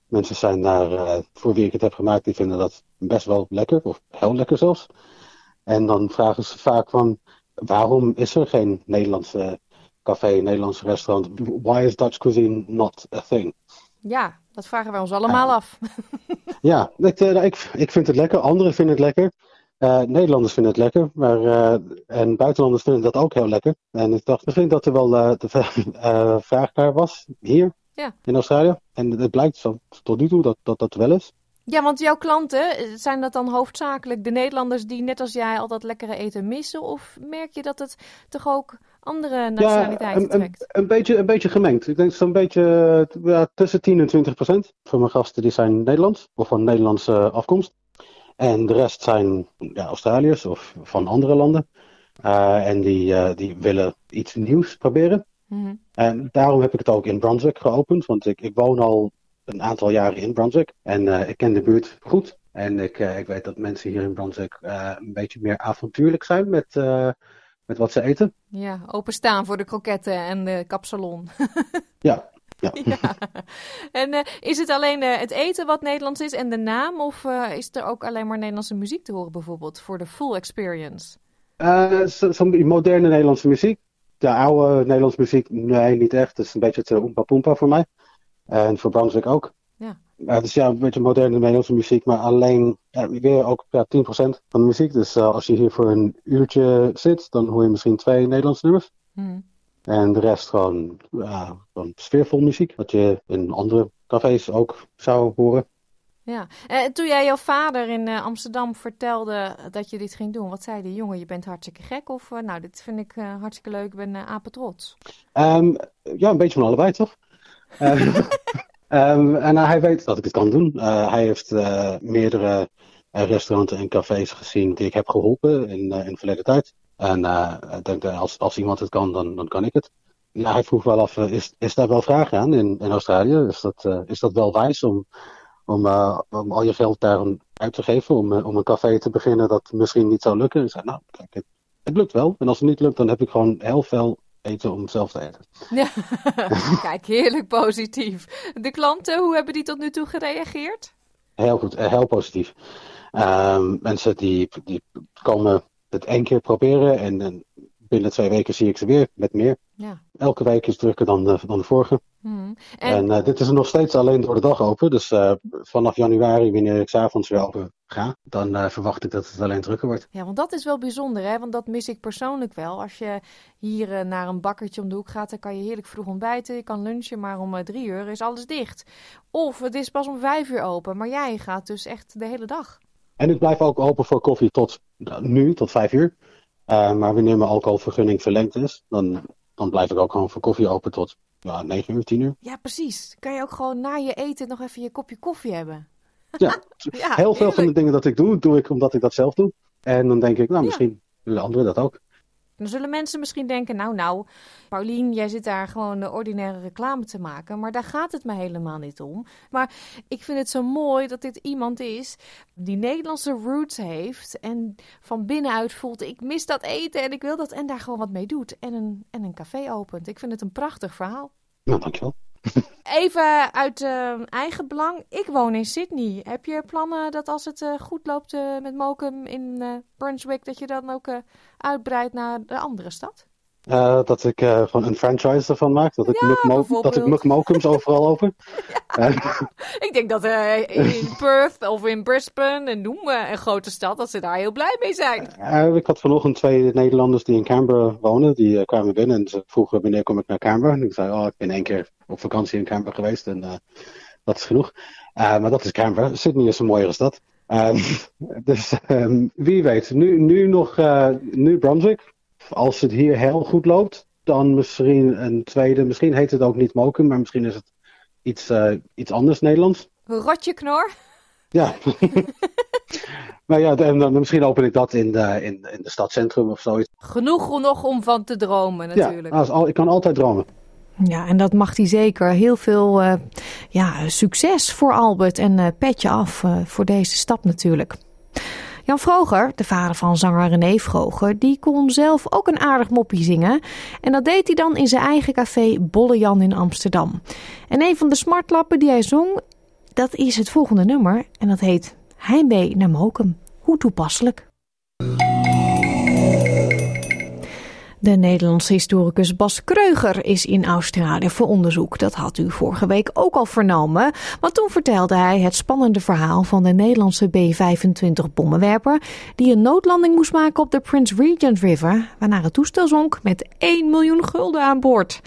mensen zijn daar, voor wie ik het heb gemaakt, die vinden dat best wel lekker. Of heel lekker zelfs. En dan vragen ze vaak van waarom is er geen Nederlandse café, Nederlandse restaurant? Why is Dutch cuisine not a thing? Ja, dat vragen wij ons allemaal uh, af. (laughs) ja, ik, uh, ik, ik vind het lekker. Anderen vinden het lekker. Uh, Nederlanders vinden het lekker. Maar, en buitenlanders vinden dat ook heel lekker. En ik dacht misschien dat er wel de (laughs) vraag naar was hier ja. in Australië. En het blijkt tot nu toe dat dat, dat wel is. Ja, want jouw klanten, eh, zijn dat dan hoofdzakelijk de Nederlanders die net als jij al dat lekkere eten missen? Of merk je dat het toch ook andere nationaliteiten ja, een, trekt? Een, een, beetje, een beetje gemengd. Ik denk zo'n beetje ja, tussen 10 en 20 procent. Voor mijn gasten die zijn Nederlands of van Nederlandse afkomst. En de rest zijn ja, Australiërs of van andere landen. Uh, en die, uh, die willen iets nieuws proberen. Mm En daarom heb ik het ook in Brunswick geopend. Want ik, ik woon al een aantal jaren in Brunswick. En uh, ik ken de buurt goed. En ik, ik weet dat mensen hier in Brunswick een beetje meer avontuurlijk zijn met, met wat ze eten. Ja, openstaan voor de kroketten en de kapsalon. (laughs) ja, ja. (laughs) ja. En uh, is het alleen uh, het eten wat Nederlands is en de naam? Of uh, is er ook alleen maar Nederlandse muziek te horen bijvoorbeeld voor de full experience? Moderne Nederlandse muziek. De oude Nederlandse muziek, nee, niet echt. Het is een beetje te oompa poempa voor mij. En voor Brunswick ook. Ja. dus ja, een beetje moderne Nederlandse muziek, maar alleen ja, weer ook ja, 10% van de muziek. Dus als je hier voor een uurtje zit, dan hoor je misschien twee Nederlandse nummers. Hmm. En de rest gewoon, sfeervol muziek. Wat je in andere cafés ook zou horen. Ja, eh, toen jij jouw vader in uh, Amsterdam vertelde dat je dit ging doen, wat zei die jongen? Je bent hartstikke gek of nou, dit vind ik hartstikke leuk, ik ben apetrots? Um, ja, een beetje van allebei toch? (laughs) um, en hij weet dat ik het kan doen. hij heeft meerdere restaurants en cafés gezien die ik heb geholpen in, in de verleden tijd. En ik denk, als, als iemand het kan, dan, dan kan ik het. Ja, hij vroeg wel af, is, is daar wel vraag aan in, in Australië? Is dat, is dat wel wijs om, om, om al je geld daar uit te geven? Om, om een café te beginnen dat misschien niet zou lukken? Ik zei, nou, kijk, het, het lukt wel. En als het niet lukt, dan heb ik gewoon heel veel eten om zelf te eten. Ja, (laughs) kijk, heerlijk positief. De klanten, hoe hebben die tot nu toe gereageerd? Heel goed, heel positief. Um, mensen die, die komen het één keer proberen en, en, binnen twee weken zie ik ze weer met meer. Ja. Elke week is drukker dan de, dan de vorige. Hmm. En, En, uh, dit is nog steeds alleen door de dag open. Dus uh, vanaf januari, wanneer ik s'avonds weer open ga, dan uh, verwacht ik dat het alleen drukker wordt. ja, want dat is wel bijzonder, hè? Want dat mis ik persoonlijk wel. Als je hier eh, naar een bakkertje om de hoek gaat, dan kan je heerlijk vroeg ontbijten. Je kan lunchen, maar om eh, drie uur is alles dicht. Of het is pas om vijf uur open, maar jij gaat dus echt de hele dag. En ik blijf ook open voor koffie tot nou, nu, tot vijf uur. Uh, maar wanneer mijn alcoholvergunning verlengd is, dan, dan blijf ik ook gewoon voor koffie open tot ja, 9 uur, 10 uur. Ja, precies. Kan je ook gewoon na je eten nog even je kopje koffie hebben. Ja, (laughs) Ja, heel veel van de dingen dat ik doe, doe ik omdat ik dat zelf doe. En dan denk ik, nou, misschien willen anderen dat ook. Dan zullen mensen misschien denken, nou nou, Paulien, jij zit daar gewoon de ordinaire reclame te maken. Maar daar gaat het me helemaal niet om. Maar ik vind het zo mooi dat dit iemand is die Nederlandse roots heeft. En van binnenuit voelt, ik mis dat eten en ik wil dat. En daar gewoon wat mee doet. En een, en een café opent. Ik vind het een prachtig verhaal. Nou, dankjewel. Even uit eh, eigen belang. Ik woon in Sydney. Heb je plannen dat als het eh, goed loopt eh, met Mokum in Brunswick, dat je dan ook uitbreidt naar de andere stad? Eh, dat ik eh, gewoon een franchise ervan maak. Dat ik, Ja, Muk dat ik. Muk Mokums overal open. (laughs) Eh, (laughs) Ik denk dat eh, in Perth of in Brisbane, en noem maar een grote stad, dat ze daar heel blij mee zijn. Ik had vanochtend twee Nederlanders die in Canberra wonen. Die kwamen binnen en ze vroegen wanneer kom ik naar Canberra. En ik zei, oh, ik ben één keer op vakantie in Canberra geweest en dat is genoeg. Maar dat is Canberra. Sydney is een mooiere stad. (laughs) Dus ehm, wie weet, nu, nu nog, nu Brunswick. Als het hier heel goed loopt, dan misschien een tweede. Misschien heet het ook niet Mokum, maar misschien is het iets, eh, iets anders Nederlands. Rotje knor. Ja. (laughs) maar ja, en dan misschien open ik dat in de, in, in de stadcentrum of zoiets. Genoeg nog om van te dromen natuurlijk. Ja, als, al, ik kan altijd dromen. Ja, en dat mag hij zeker. Heel veel eh, ja, succes voor Albert en eh, petje af eh, voor deze stap natuurlijk. Jan Vroger, de vader van zanger René Vroger, die kon zelf ook een aardig moppie zingen. En dat deed hij dan in zijn eigen café Bolle Jan in Amsterdam. En een van de smartlappen die hij zong, dat is het volgende nummer. En dat heet Heimwee naar Mokum. Hoe toepasselijk. De Nederlandse historicus Bas Kreuger is in Australië voor onderzoek. Dat had u vorige week ook al vernomen. Want toen vertelde hij het spannende verhaal van de Nederlandse B-25 bommenwerper... die een noodlanding moest maken op de Prince Regent River... waarna het toestel zonk met 1 miljoen gulden aan boord.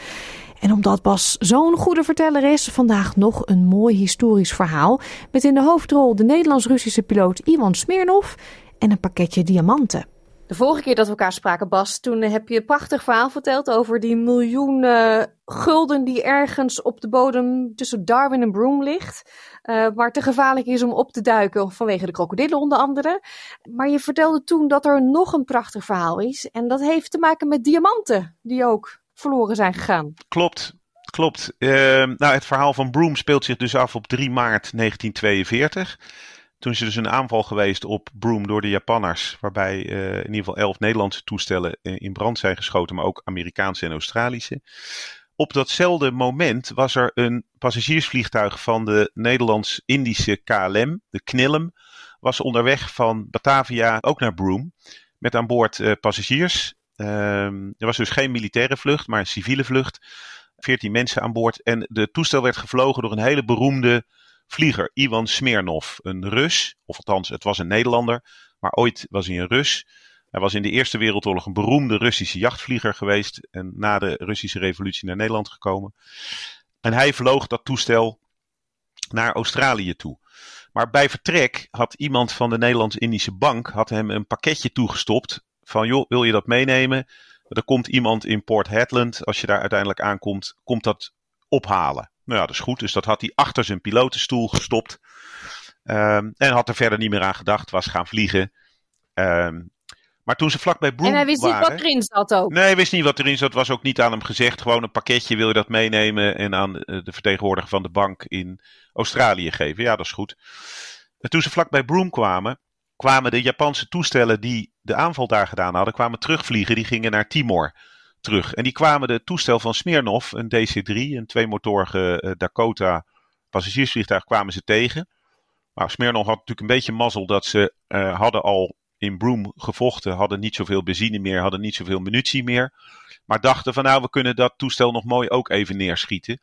En omdat Bas zo'n goede verteller is, vandaag nog een mooi historisch verhaal. Met in de hoofdrol de Nederlands-Russische piloot Ivan Smirnov en een pakketje diamanten. De vorige keer dat we elkaar spraken, Bas, toen heb je een prachtig verhaal verteld over die miljoenen gulden die ergens op de bodem tussen Darwin en Broome ligt. Uh, waar te gevaarlijk is om op te duiken vanwege de krokodillen onder andere. Maar je vertelde toen dat er nog een prachtig verhaal is. En dat heeft te maken met diamanten die ook verloren zijn gegaan. Klopt, klopt. Uh, nou, het verhaal van Broome speelt zich dus af op 3 maart 1942. Toen is er dus een aanval geweest op Broome door de Japanners. Waarbij uh, in ieder geval elf Nederlandse toestellen in brand zijn geschoten, maar ook Amerikaanse en Australische. Op datzelfde moment was er een passagiersvliegtuig van de Nederlands-Indische KLM, de KNILM, was onderweg van Batavia ook naar Broome. Met aan boord uh, passagiers. Uh, er was dus geen militaire vlucht, maar een civiele vlucht. 14 mensen aan boord. En de toestel werd gevlogen door een hele beroemde vlieger, Ivan Smirnov. Een Rus, of althans, het was een Nederlander, maar ooit was hij een Rus. Hij was in de Eerste Wereldoorlog een beroemde Russische jachtvlieger geweest en na de Russische revolutie naar Nederland gekomen. En hij vloog dat toestel naar Australië toe. Maar bij vertrek had iemand van de Nederlands-Indische Bank had hem een pakketje toegestopt van joh, wil je dat meenemen? Er komt iemand in Port Hedland, als je daar uiteindelijk aankomt, komt dat ophalen. Nou ja, dat is goed. Dus dat had hij achter zijn pilotenstoel gestopt. Um, en had er verder niet meer aan gedacht, was gaan vliegen. Um, maar toen ze vlak bij Broome En hij wist waren, niet wat erin zat ook. Nee, hij wist niet wat erin zat. Was ook niet aan hem gezegd. Gewoon een pakketje wil je dat meenemen en aan de vertegenwoordiger van de bank in Australië geven. Ja, dat is goed. En toen ze vlak bij Broome kwamen, kwamen de Japanse toestellen die de aanval daar gedaan hadden, kwamen terugvliegen. Die gingen naar Timor terug. En die kwamen de toestel van Smirnov, een DC-3, een tweemotorige uh, Dakota passagiersvliegtuig, kwamen ze tegen. Maar Smirnov had natuurlijk een beetje mazzel dat ze uh, hadden al in Broome gevochten, hadden niet zoveel benzine meer, hadden niet zoveel munitie meer. Maar dachten van nou, we kunnen dat toestel nog mooi ook even neerschieten.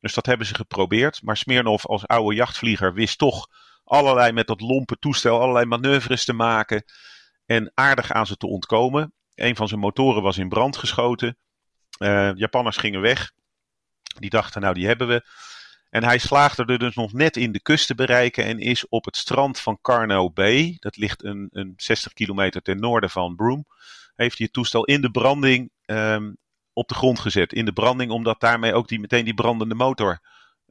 Dus dat hebben ze geprobeerd. Maar Smirnov als oude jachtvlieger wist toch allerlei met dat lompe toestel, allerlei manoeuvres te maken. En aardig aan ze te ontkomen. Een van zijn motoren was in brand geschoten. Uh, Japanners gingen weg. Die dachten, nou die hebben we. En hij slaagde er dus nog net in de kust te bereiken en is op het strand van Carno Bay, dat ligt een, een 60 kilometer ten noorden van Broome, heeft hij het toestel in de branding um, op de grond gezet. In de branding, omdat daarmee ook die, meteen die brandende motor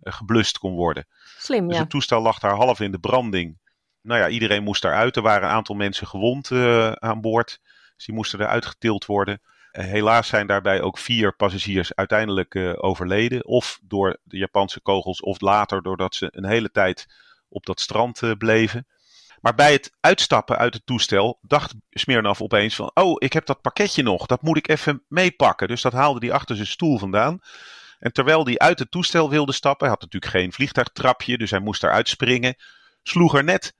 uh, geblust kon worden. Slim, dus ja. het toestel lag daar half in de branding. Nou ja, iedereen moest daaruit. Er waren een aantal mensen gewond uh, aan boord. Dus die moesten eruit getild worden. Uh, helaas zijn daarbij ook vier passagiers uiteindelijk uh, overleden. Of door de Japanse kogels, of later doordat ze een hele tijd op dat strand uh, bleven. Maar bij het uitstappen uit het toestel dacht Smirnov opeens van... Oh, ik heb dat pakketje nog, dat moet ik even meepakken. Dus dat haalde hij achter zijn stoel vandaan. En terwijl hij uit het toestel wilde stappen... Hij had natuurlijk geen vliegtuigtrapje, dus hij moest eruit springen... sloeg er net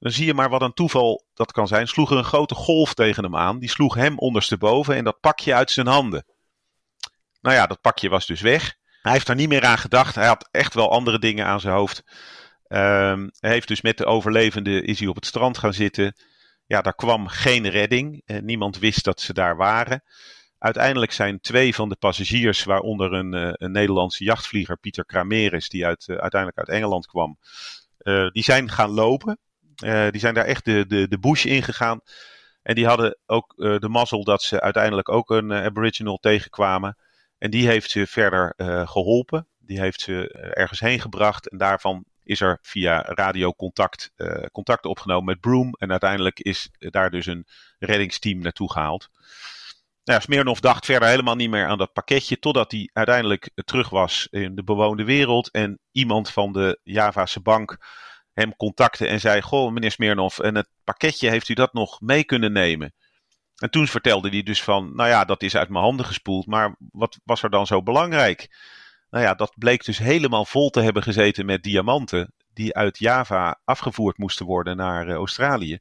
dan zie je maar wat een toeval dat kan zijn. Sloeg er een grote golf tegen hem aan. Die sloeg hem ondersteboven en dat pakje uit zijn handen. Nou ja, dat pakje was dus weg. Hij heeft er niet meer aan gedacht. Hij had echt wel andere dingen aan zijn hoofd. Um, hij heeft dus met de overlevenden is hij op het strand gaan zitten. Ja, daar kwam geen redding. Uh, niemand wist dat ze daar waren. Uiteindelijk zijn twee van de passagiers, waaronder een, uh, een Nederlandse jachtvlieger, Pieter Krameris, die uit, uh, uiteindelijk uit Engeland kwam, die zijn gaan lopen. Uh, die zijn daar echt de, de, de bush ingegaan. En die hadden ook uh, de mazzel dat ze uiteindelijk ook een uh, Aboriginal tegenkwamen. En die heeft ze verder geholpen. Die heeft ze ergens heen gebracht. En daarvan is er via radiocontact contact opgenomen met Broome. En uiteindelijk is daar dus een reddingsteam naartoe gehaald. Nou, Smirnov dacht verder helemaal niet meer aan dat pakketje. Totdat hij uiteindelijk terug was in de bewoonde wereld. En iemand van de Javase bank hem contacten en zei: Goh, meneer Smirnov, en het pakketje heeft u dat nog mee kunnen nemen? En toen vertelde hij dus van: Nou ja, dat is uit mijn handen gespoeld, maar wat was er dan zo belangrijk? Nou ja, dat bleek dus helemaal vol te hebben gezeten met diamanten die uit Java afgevoerd moesten worden naar uh, Australië.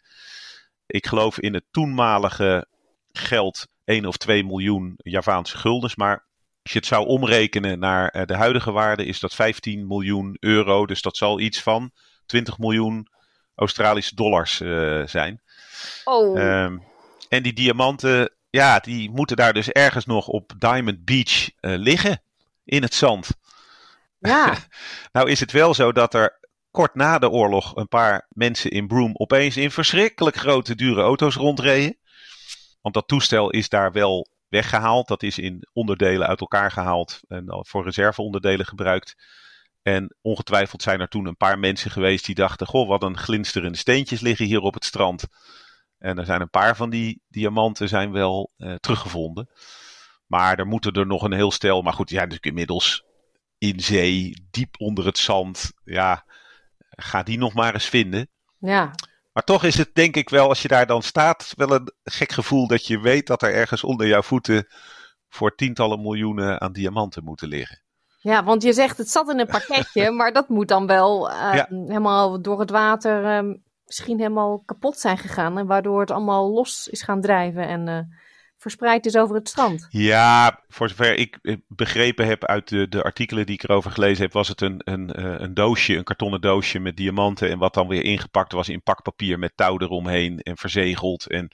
Ik geloof in het toenmalige geld 1 of 2 miljoen Javaanse guldens, maar als je het zou omrekenen naar uh, de huidige waarde, is dat 15 miljoen euro. Dus dat zal iets van 20 miljoen Australische dollars uh, zijn. Oh. Um, en die diamanten, ja, die moeten daar dus ergens nog op Diamond Beach uh, liggen in het zand. Ja. (laughs) nou is het wel zo dat er kort na de oorlog een paar mensen in Broome opeens in verschrikkelijk grote dure auto's rondreden. Want dat toestel is daar wel weggehaald. Dat is in onderdelen uit elkaar gehaald en voor reserveonderdelen gebruikt. En ongetwijfeld zijn er toen een paar mensen geweest die dachten: Goh, wat een glinsterende steentjes liggen hier op het strand. En er zijn een paar van die diamanten zijn wel uh, teruggevonden. Maar er moeten er nog een heel stel. Maar goed, zijn natuurlijk inmiddels in zee, diep onder het zand. Ja, ga die nog maar eens vinden. Ja. Maar toch is het denk ik wel, als je daar dan staat, wel een gek gevoel dat je weet dat er ergens onder jouw voeten voor tientallen miljoenen aan diamanten moeten liggen. Ja, want je zegt het zat in een pakketje, (laughs) maar dat moet dan wel uh, helemaal door het water uh, misschien helemaal kapot zijn gegaan. En waardoor het allemaal los is gaan drijven en uh, verspreid is over het strand. Ja, voor zover ik begrepen heb uit de, de artikelen die ik erover gelezen heb, was het een, een, een doosje, een kartonnen doosje met diamanten. En wat dan weer ingepakt was in pakpapier met touw eromheen en verzegeld. En,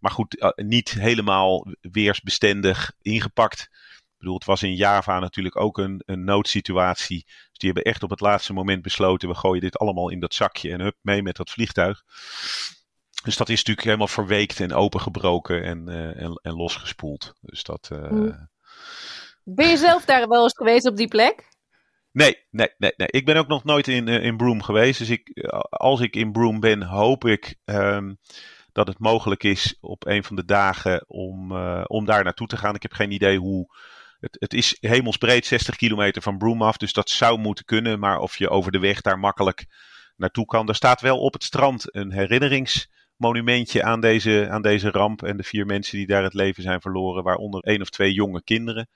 maar goed, niet helemaal weersbestendig ingepakt. Ik bedoel, het was in Java natuurlijk ook een, een noodsituatie. Dus die hebben echt op het laatste moment besloten: we gooien dit allemaal in dat zakje en hup, mee met dat vliegtuig. Dus dat is natuurlijk helemaal verweekt en opengebroken en, uh, en, en, losgespoeld. Dus dat. Uh... Ben je (laughs) zelf daar wel eens geweest op die plek? Nee, nee, nee, nee. Ik ben ook nog nooit in, uh, in Broome geweest. Dus ik, als ik in Broome ben, hoop ik um, dat het mogelijk is op een van de dagen om, om daar naartoe te gaan. Ik heb geen idee hoe het, is hemelsbreed 60 kilometer van Broome dus dat zou moeten kunnen. Maar of je over de weg daar makkelijk naartoe kan. Er staat wel op het strand een herinneringsmonumentje aan deze, aan deze ramp. En de vier mensen die daar het leven zijn verloren, waaronder één of twee jonge kinderen.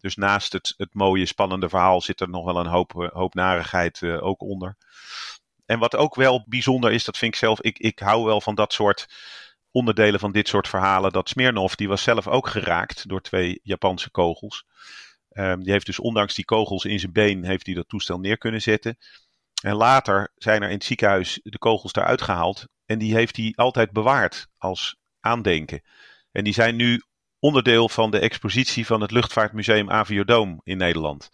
Dus naast het, het mooie, spannende verhaal zit er nog wel een hoop, hoop narigheid uh, ook onder. En wat ook wel bijzonder is, dat vind ik zelf, ik, ik hou wel van dat soort onderdelen van dit soort verhalen. Dat Smirnov, die was zelf ook geraakt door twee Japanse kogels. Um, die heeft dus ondanks die kogels in zijn been, heeft hij dat toestel neer kunnen zetten. En later zijn er in het ziekenhuis de kogels eruit gehaald. En die heeft hij altijd bewaard als aandenken. En die zijn nu onderdeel van de expositie van het Luchtvaartmuseum Aviodome in Nederland.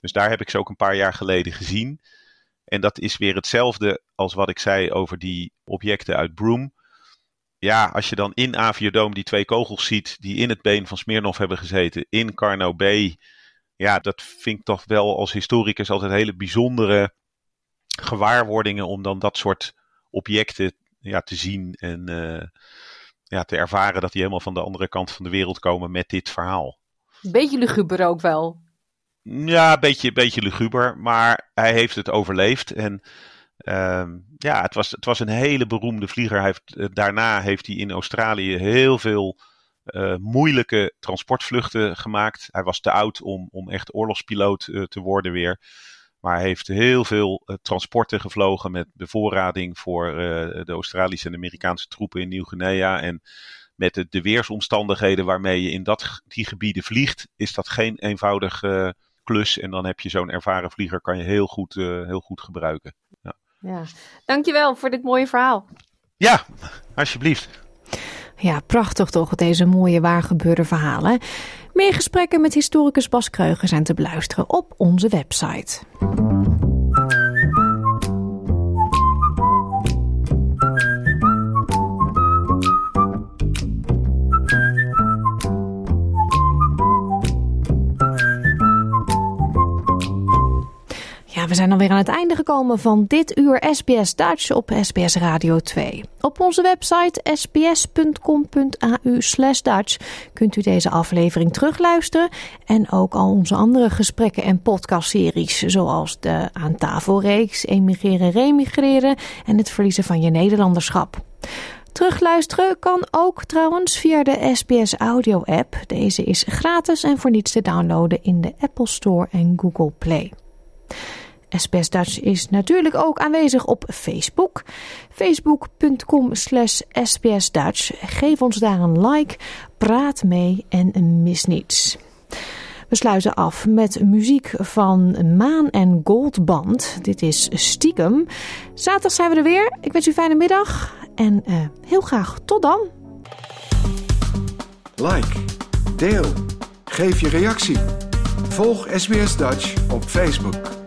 Dus daar heb ik ze ook een paar jaar geleden gezien. En dat is weer hetzelfde als wat ik zei over die objecten uit Broome ja, als je dan in Aviodome die twee kogels ziet die in het been van Smirnov hebben gezeten, in Carno B. Ja, dat vind ik toch wel als historicus altijd hele bijzondere gewaarwordingen om dan dat soort objecten ja, te zien en uh, ja, te ervaren dat die helemaal van de andere kant van de wereld komen met dit verhaal. Beetje luguber ook wel. Ja, een beetje, beetje luguber, maar hij heeft het overleefd en Um, ja, het was, het was een hele beroemde vlieger. Hij heeft, uh, daarna heeft hij in Australië heel veel uh, moeilijke transportvluchten gemaakt. Hij was te oud om, om echt oorlogspiloot uh, te worden weer. Maar hij heeft heel veel transporten gevlogen met bevoorrading voor de Australische en Amerikaanse troepen in Nieuw-Guinea. En met de, de, weersomstandigheden waarmee je in dat, die gebieden vliegt, is dat geen eenvoudig klus. En dan heb je zo'n ervaren vlieger, kan je heel goed, heel goed gebruiken. Ja. Dankjewel voor dit mooie verhaal. Ja, alsjeblieft. Ja, prachtig toch, deze mooie waargebeurde verhalen. Meer gesprekken met historicus Bas Kreuger zijn te beluisteren op onze website. Zijn alweer aan het einde gekomen van dit uur SBS Duits op SBS Radio 2. Op onze website sbs.com.au Dutch kunt u deze aflevering terugluisteren en ook al onze andere gesprekken en podcastseries zoals de Aan tafelreeks, Emigreren, Remigreren en het verliezen van je Nederlanderschap. Terugluisteren kan ook trouwens via de SBS Audio app. Deze is gratis en voor niets te downloaden in de Apple Store en Google Play. SBS Dutch is natuurlijk ook aanwezig op Facebook. Facebook.com slash sbsdutch. Geef ons daar een like, praat mee en mis niets. We sluiten af met muziek van Maan en Gold Band. Dit is Stiekem. Zaterdag zijn we er weer. Ik wens u een fijne middag en uh, heel graag tot dan. Like, deel, geef je reactie. volg SBS Dutch op Facebook.